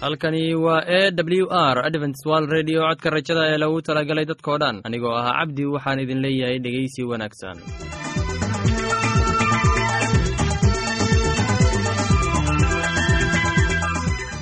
halkani waa e w r adventswal redio codka rajada ee lagu talagalay dadkoo dhan. Anigoo ahaa cabdi waxaan idin leeyahay dhegeysi wanaagsan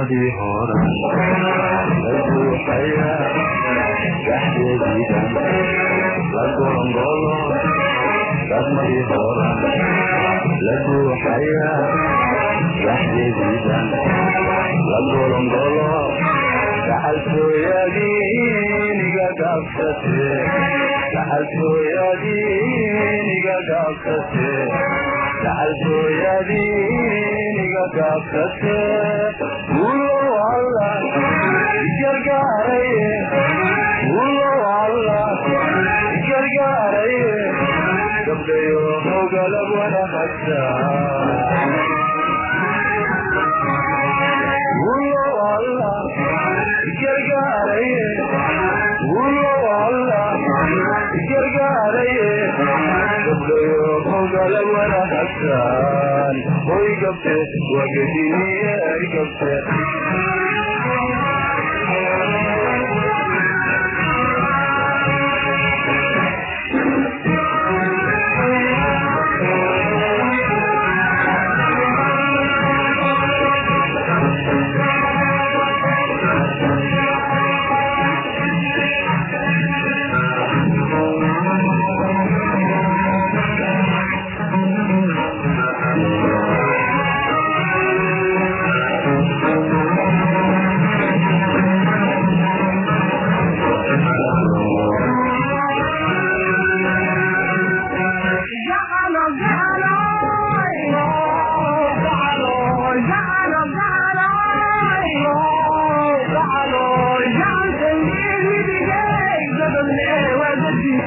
gadmadii hore la buuxaya gaxdeediidan la gorongolo gadmadii hore la buuxaya gaxdeediidan la gorongolo gaxaltooyadiiniga gaabsate gaxaltooyadiiniga gaabsate gaxaltooyadiiniga gaabsate ulow alla gargaaraye ulow alla gargaaraye gabdhayo hogalab wanahagta gabdhayo hogalab wanahagtaan hoy gabte wagadiniye ay gabte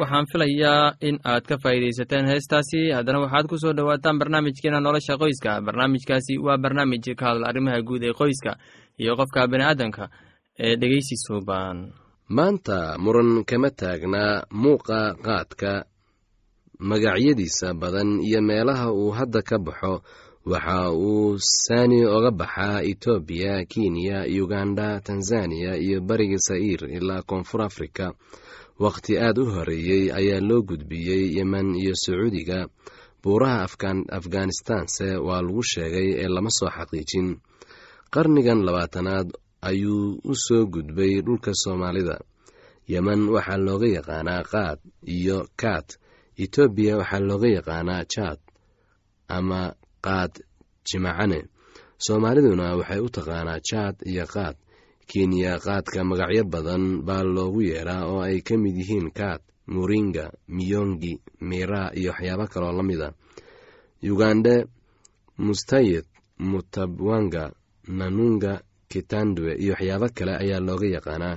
waxaan filayaa in aad ka faa'iidaysateen heestaasi. Haddana waxaad ku soo dhowaataan barnaamijkeena nolosha qoyska. Barnaamijkaasi waa barnaamij ka hadla arrimaha guud ee qoyska iyo qofka bini'aadanka ee dhegeysi suuban maanta muran kama taagnaa muuqa qaadka magacyadiisa badan iyo meelaha uu hadda ka baxo. Waxa uu saani oga baxaa etoobiya kenya uganda tanzaniya iyo bariga sa'iir ilaa koonfur afrika wakhti aad u horeeyey ayaa loo gudbiyey yemen iyo sacuudiga. Buuraha afghanistanse waa lagu sheegay ee lama soo xaqiijin. Qarnigan labaatanaad ayuu u soo gudbay dhulka soomaalida. Yemen waxaa looga yaqaanaa qaad iyo kaat etoobiya waxaa looga yaqaanaa jaad ama qaad jimacane. Soomaaliduna waxay u taqaanaa jaad iyo qaad kenya qaadka magacyo badan baa loogu yeedhaa oo ay ka mid yihiin kaat muringa miyongi mira iyo waxyaabo kaloo la mid a ugande mustayid mutabwanga nanunga kitandwe iyo waxyaabo kale ayaa looga yaqaanaa.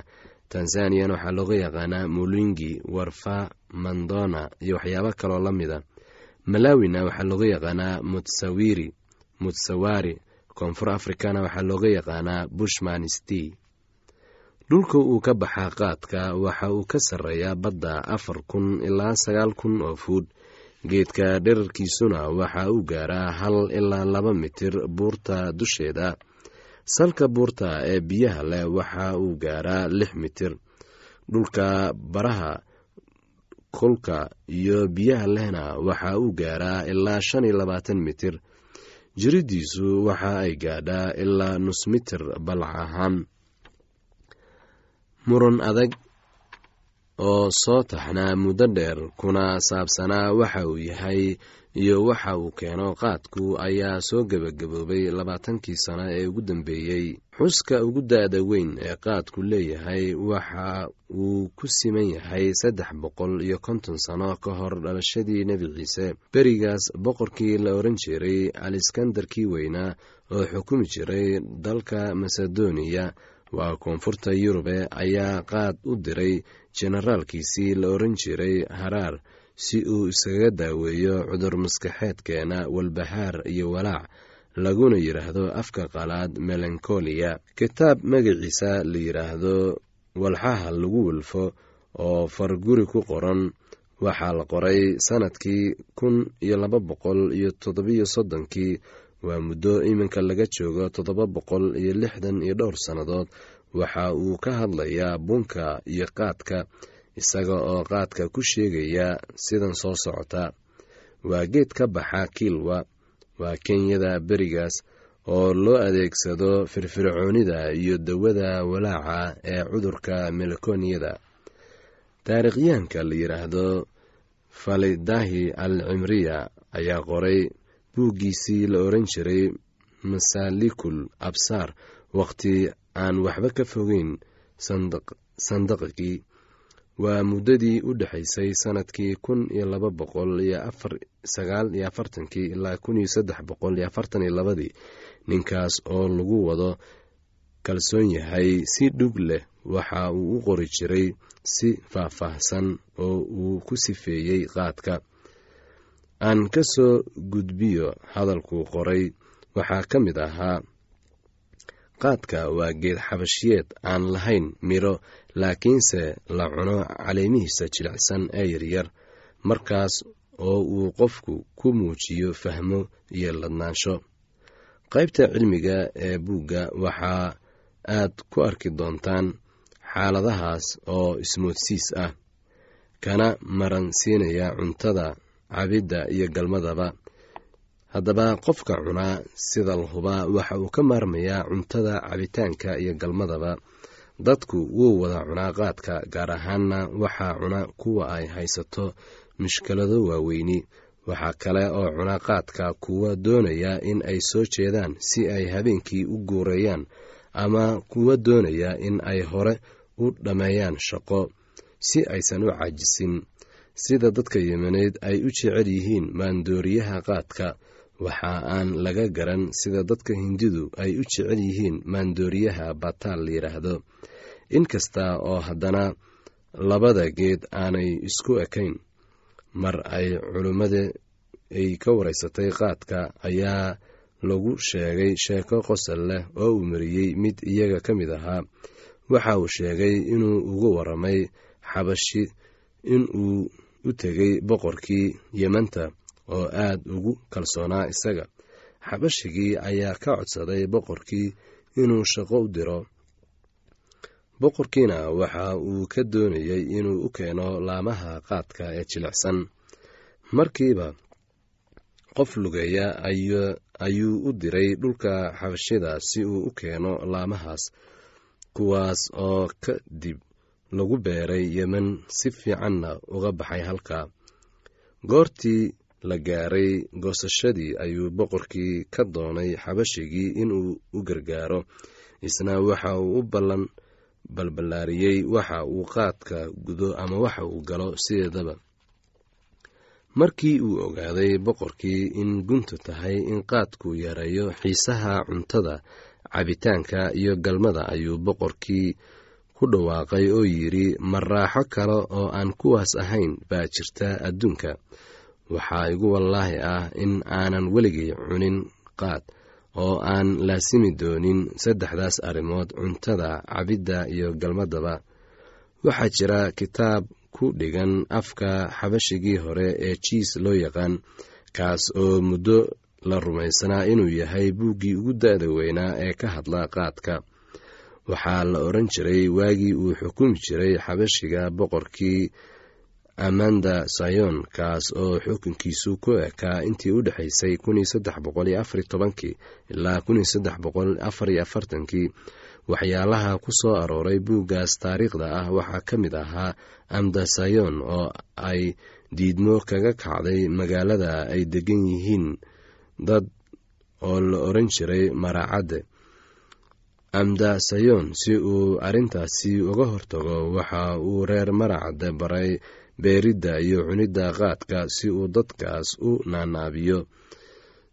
Tanzaniyana waxaa looga yaqaanaa mulingi warfa mandona iyo waxyaabo kaloo la mida malawina waxaa looga yaqaanaa mutsawiri mutsawari. Koonfur afrikana waxaa looga yaqaanaa bushman stey dhulka uu ka baxaa qaadka waxa uu ka sarreeyaa badda afar kun ilaa sagaal kun oo fuud. Geedka dherarkiisuna waxa uu gaaraa hal ilaa laba mitir buurta dusheeda. Salka buurta ee biyaha leh waxa uu gaaraa lix mitir. Dhulka baraha kulka iyo biyaha lehna waxa uu gaaraa ilaa shan iyo labaatan mitir. Jiridiisu waxa ay gaadhaa ilaa nus mitir balac ahaan muran adag oo soo taxnaa muddo dheer kuna saabsanaa waxa uu yahay iyo waxa uu keeno qaadku ayaa soo gebagaboobay labaatankii sano ee ugu dambeeyey. Xuska ugu da-da weyn ee qaadku leeyahay waxa uu ku siman yahay saddex boqol iyo konton sano ka hor dhalashadii nebi ciise. Berigaas boqorkii la oran jiray aliskandarkii weynaa oo xukumi jiray dalka masedoniya waa koonfurta yurube ayaa qaad u diray jenaraalkiisii la oran jiray haraar si uu iskaga daaweeyo cudur maskaxeedkeena walbahaar iyo walaac laguna yidhaahdo afka qalaad melankoliya kitaab magaciisa la yidhaahdo walxaha lagu wilfo oo farguri ku qoran waxaa la qoray sannadkii kun iyo laba boqol iyo toddobiyo soddonkii waa muddo iminka laga joogo toddoba boqol iyo lixdan iyo dhowr sannadood waxa uu ka hadlayaa bunka iyo qaadka isaga oo qaadka ku sheegaya sidan soo socota. Waa geed ka baxa kiilwa waa kenyada berigaas oo loo adeegsado firfircoonida iyo dawada walaaca ee cudurka melakoniyada. Taariikhyahanka la yidhaahdo falidahi al cimriya ayaa qoray buuggiisii la oran jiray masaalikul absaar wakhti aan waxba ka fogeyn sandaqigii waa muddadii u dhexaysay sannadkii kun iyo laba boqol iyo afar sagaal iyo afartankii ilaa kun iyo saddex boqol iyo afartan iyo labadii ninkaas oo lagu wado kalsoon yahay si dhug leh waxa uu u qori jiray si faahfaahsan oo uu ku sifeeyey qaadka aan ka soo gudbiyo hadalkuu qoray waxaa ka mid ahaa qaadka waa geed xabashiyeed aan lahayn midho laakiinse la cuno caleemihiisa jilicsan ee yaryar markaas oo uu qofku ku muujiyo fahmo iyo ladnaansho. Qaybta cilmiga ee buugga waxaa aad ku arki doontaan xaaladahaas oo ismoodsiis ah kana maran siinaya cuntada cabidda iyo galmadaba. Haddaba qofka cunaa sida la waxa uu ka maarmayaa cuntada cabitaanka iyo galmadaba. Dadku wuu wada cunaa qaadka gaar ahaanna waxaa cuna kuwa ay haysato mushkilado waaweyni. Waxaa kale oo cuna qaadka kuwa doonaya in ay soo jeedaan si ay habeenkii u guureeyaan ama kuwa doonaya in ay hore u dhammeeyaan shaqo si aysan u caajisin sida dadka yemaneed ay u jecel yihiin maandooriyaha qaadka waxa aan laga garan sida dadka hindidu ay u jecel yihiin maandooriyaha bataal layidhaahdo inkasta oo haddana labada geed aanay isku ekayn mar ay culummada ay ka waraysatay qaadka ayaa lagu sheegay sheeko qosol leh oo uu mariyey mid iyaga ka mid ahaa. Waxa uu sheegay inuu ugu waramay xabashi inuu u tegay boqorkii yemanta oo aad ugu kalsoonaa isaga. Xabashigii ayaa ka codsaday boqorkii inuu shaqo u diro. Boqorkiina waxa uu ka doonayey inuu u keeno laamaha qaadka ee jilicsan. Markiiba qof lugeeya ayuu u diray dhulka xabashida si uu u keeno laamahaas kuwaas oo kadib lagu beeray yemen si fiicanna uga baxay halka. Goortii la gaaray goosashadii ayuu boqorkii ka doonay xabashigii inuu u gargaaro isna waxa uu u ballan balballaariyey waxa uu qaadka gudo ama waxa uu galo sideedaba. Markii uu ogaaday boqorkii in guntu tahay in qaadku yareeyo xiisaha cuntada cabitaanka iyo galmada ayuu boqorkii ku dhawaaqay oo yidhi ma raaxo kale oo aan kuwaas ahayn baa jirta adduunka. Waxaa igu wallaahi ah in aanan weligay cunin qaad oo aan laasimi doonin saddexdaas arrimood cuntada cabidda iyo galmadaba waxaa jira kitaab ku dhigan afka xabashigii hore ee jiis loo yaqaan kaas oo muddo la rumaysanaa inuu yahay buuggii ugu da-da weynaa ee ka hadla qaadka waxaa la odhan jiray waagii uu xukumi jiray xabashiga boqorkii amanda sayon kaas oo xukunkiisu ku ekaa intii u dhexaysay ilaa waxyaalaha ku soo arooray buuggaas taariikhda ah waxaa ka mid ahaa amda sayon oo ay diidmo kaga kacday magaalada ay degan yihiin dad oo la odhan jiray maraacadde amda sayon si uu arrintaasi uga hortago waxa uu reer maracadde baray beeridda iyo cunidda qaadka si uu dadkaas u naanaabiyo.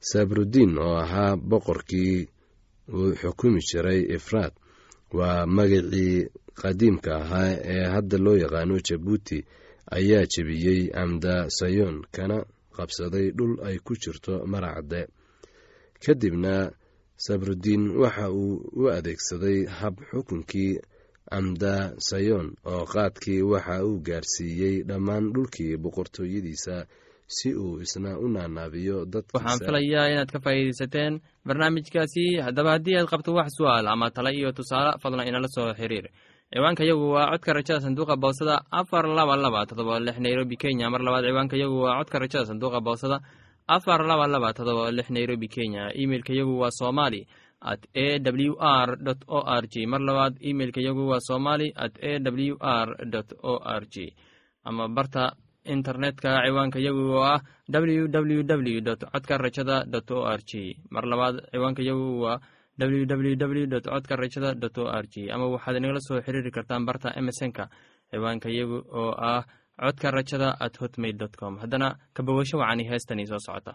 Sabrudiin oo ahaa boqorkii uu xukumi jiray ifraad waa magacii qadiimka ahaa ee hadda loo yaqaano jabuuti ayaa jebiyey amda sayon kana qabsaday dhul ay ku jirto maracadde kadibna sabrudiin waxa uu u adeegsaday hab xukunkii amda sayon oo qaadkii waxa uu gaarsiiyey dhammaan dhulkii boqortooyadiisa si uu isna u naanaabiyo waxaan filayaa inaad ka faa'iidaysateen barnaamijkaasi. Haddaba haddii aad qabto wax su'aal ama tale iyo tusaale fadlan inala soo xiriir. Ciwaanka yagu waa codka rajada sanduuqa boosada afar laba laba todoba lix nairobi kenya. Mar labaad ciwaanka yagu waa codka rajada sanduuqa boosada afar laba laba todoba lix nairobi kenya. Imeilka yagu waa somali at a w r o r g. Mar labaad imeilka yagu waa somali at a w r o r g. Ama barta internetka ciwaanka yagu oo ah w w w codka rajada dot o r g. Mar labaad ciwaanka yagu waa w w w dot codka rajada dot o r g. Ama waxaad inagala soo xiriiri kartaan barta emesonka ciwaanka yagu oo ah codka rajada at hotmail dot com. Haddana kabawasho wacani heestanii soo socota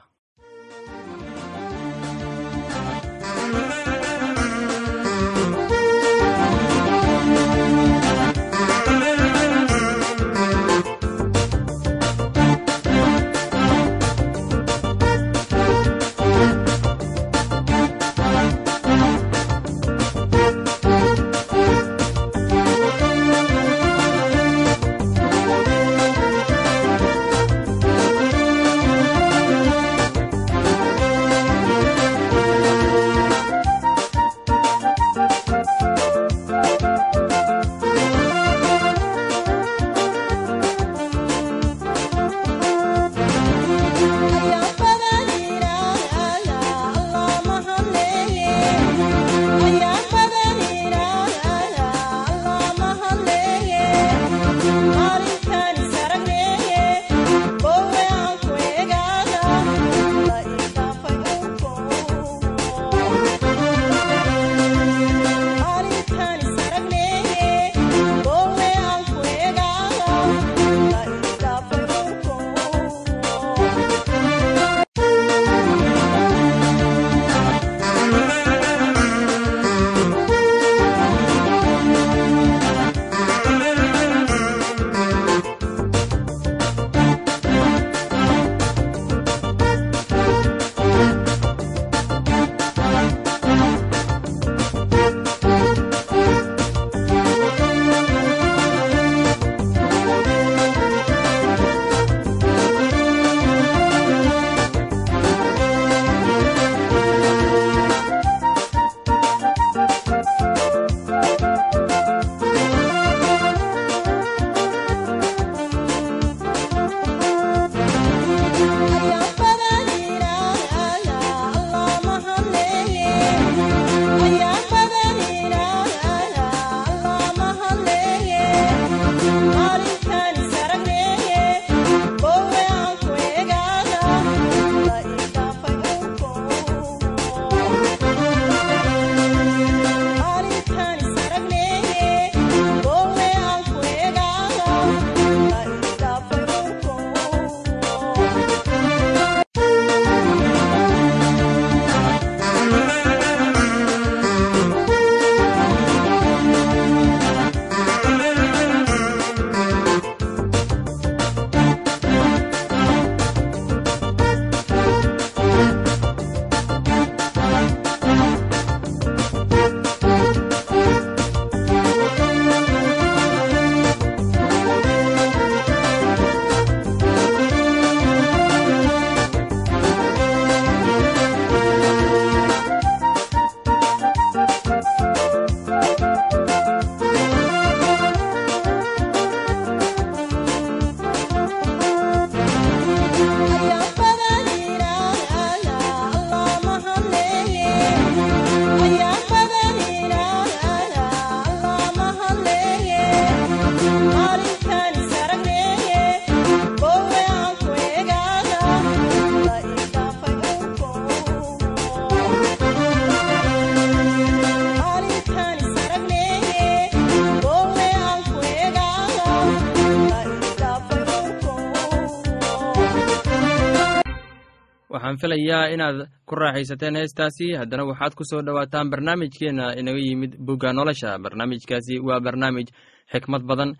waxaan filayaa inaad ku raaxaysateen heestaasi. Haddana waxaad ku soo dhowaataan barnaamijkeenna inaga yimid bugga nolosha. Barnaamijkaasi waa barnaamij xikmad badan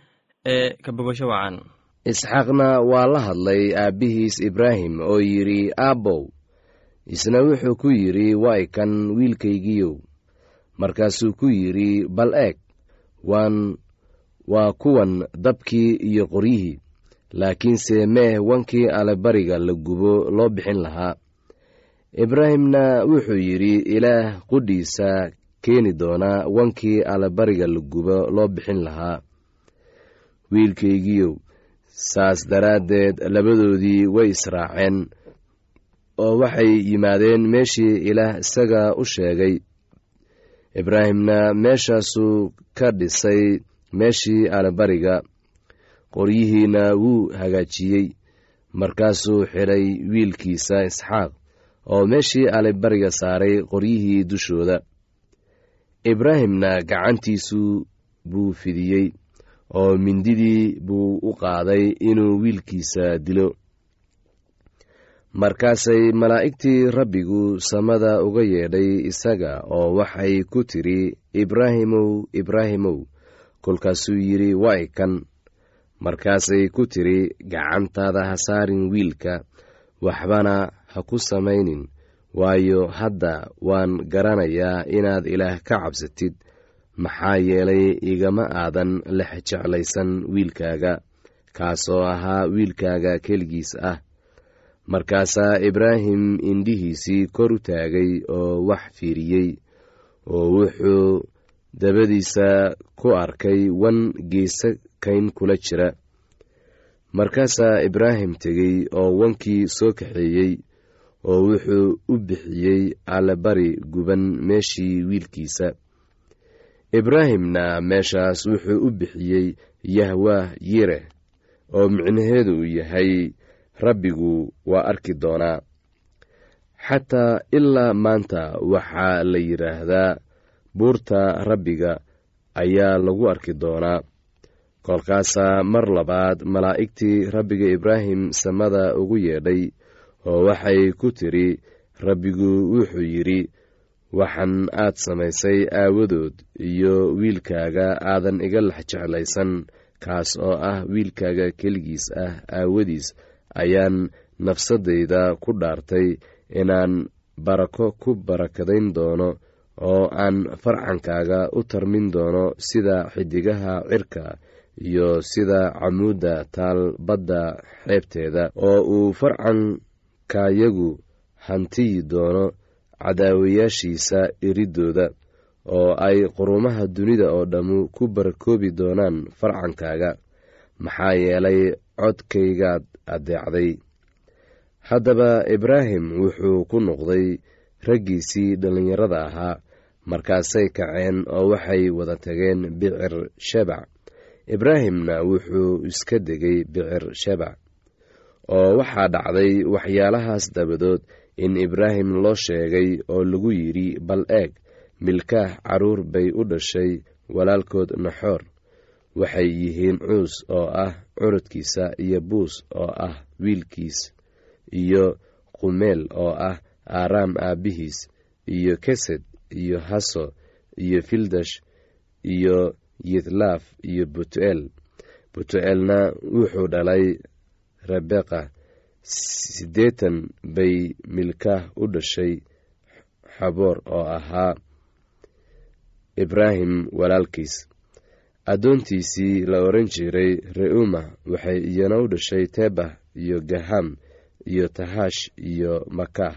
ee ka bogasho wacan. Isxaaqna waa la hadlay aabbihiis ibraahim oo yidhi aabbow isna wuxuu ku yidhi way kan wiilkaygiiyow. Markaasuu ku yidhi bal eeg waan waa kuwan dabkii iyo qoryihii laakiinse meeh wankii allebariga la gubo loo bixin lahaa. Ibraahimna wuxuu yidhi ilaah qudhiisa keeni doonaa wankii allebariga la gubo loo bixin lahaa. Wiilkaygiiyow saas daraaddeed labadoodii way israaceen oo waxay yimaadeen meeshii ilaah isaga u sheegay. Ibraahimna meeshaasuu ka dhisay meeshii allebariga qoryihiina wuu hagaajiyey. Markaasuu xidhay wiilkiisa isxaaq oo meeshii allebariga saaray qoryihii dushooda. Ibraahimna gacantiisu buu fidiyey oo mindidii buu u qaaday inuu wiilkiisa dilo. Markaasay malaa'igtii rabbigu samada uga yeedhay isaga oo waxay ku tidhi ibraahimow ibraahimow kolkaasuu yidhi way kan markaasay ku tidhi gacantaada ha saarin wiilka waxbana ha ku samaynin waayo hadda waan garanayaa inaad ilaah ka cabsatid maxaa yeelay igama aadan lex jeclaysan wiilkaaga kaasoo ahaa wiilkaaga keligiis ah. Markaasaa ibraahim indhihiisii kor u taagay oo wax fiiriyey oo wuxuu dabadiisa ku arkay wan geesa kayn kula jira. Markaasaa ibraahim tegey oo wankii soo kaxeeyey oo wuxuu u bixiyey allebari guban meeshii wiilkiisa. Ibraahimna meeshaas wuxuu u bixiyey yahwah yireh oo micnaheedu uu yahay rabbigu waa arki doonaa. Xataa ilaa maanta waxaa la yidhaahdaa buurta rabbiga ayaa lagu arki doonaa kolkaasaa mar labaad malaa'igtii rabbiga ibraahim samada ugu yeedhay oo waxay ku tidhi rabbigu wuxuu yidhi waxan aad samaysay aawadood iyo wiilkaaga aadan iga lex jeclaysan kaas oo ah wiilkaaga keligiis ah aawadiis ayaan nafsadayda ku dhaartay inaan barako ku barakadayn doono oo aan farcankaaga u tarmin doono sida xidigaha cirka iyo sida camuudda taal badda xeebteeda oo uu farcankayagu hantiyi doono cadaawayaashiisa iridooda oo ay qurumaha dunida oo dhammu ku barakoobi doonaan farcankaaga. Maxaa yeelay codkaygaad addeecday haddaba ibraahim wuxuu ku noqday raggiisii dhallinyarada ahaa markaasay kaceen oo waxay wada tageen bicir shebac ibraahimna wuxuu iska degay bicir shebac oo waxaa dhacday waxyaalahaas dabadood in ibraahim loo sheegay oo lagu yidhi bal eeg milkaah carruur bay u dhashay walaalkood naxoor. Waxay yihiin cuus oo ah curudkiisa iyo buus oo ah wiilkiis iyo qumeel oo ah aaraam aabbihiis iyo kesed iyo haso iyo fildash iyo yidlaaf iyo butu'eel butu'eelna wuxuu dhalay rebeqa siddeetan bay milkaah u dhashay xaboor oo ahaa ibraahim walaalkiis. Addoontiisii la odhan jiray re'uma waxay iyana u dhashay tebah iyo gaham iyo tahash iyo makah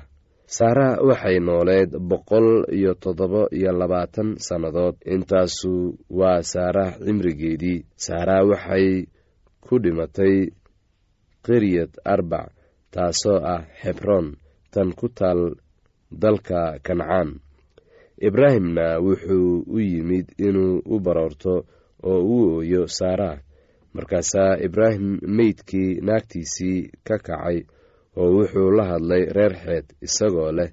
saara waxay nooleed boqol iyo toddoba iyo labaatan sannadood. Intaasu waa saara cimrigeedii. Saara waxay ku dhimatay qiryad arbac taasoo ah xebroon tan ku taal dalka kancaan. Ibraahimna wuxuu u yimid inuu u baroorto oo u ooyo saara markaasaa ibraahim meydkii naagtiisii ka kacay oo wuxuu la hadlay reer xeed isagoo leh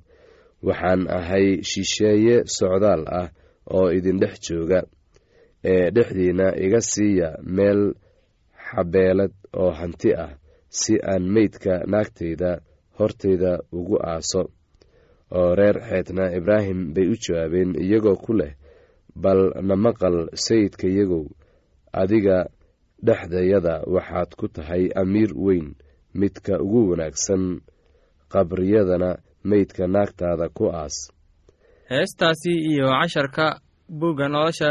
waxaan ahay shisheeye socdaal ah oo idindhex jooga ee dhexdiinna iga siiya meel xabeelad oo hanti ah si aan meydka naagtayda horteyda ugu aaso. Oo reer xeetna ibraahim bay u jawaabeen iyagoo ku leh bal na maqal sayidka iyagow adiga dhexdayada waxaad ku tahay amiir weyn midka ugu wanaagsan qabriyadana meydka naagtaada ku aas. Heestaasi iyo casharka buugga nolosha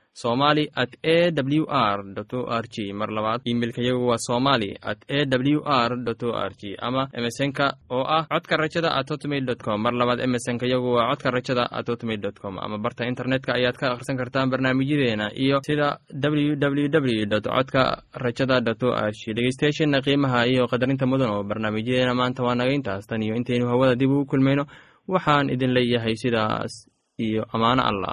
somali at a w r o r g. Mar labaad imeilka yagu waa somali at a w r o r g. Ama emesonka oo ah codka rajada at hotmail com. Mar labaad emesonka yagu waa codka rajada at hotmail dot com. Ama barta internetka ayaad ka akhrisan kartaan barnaamijyadeena iyo sida w w w codka rajada dot o r g. Dhegeystayaasheena qiimaha iyo qadarinta mudan oo barnaamijyadeena maanta waa naga intaas tan iyo intaynu hawada dib ugu kulmayno. Waxaan idin leeyahay sidaas iyo ammaano allah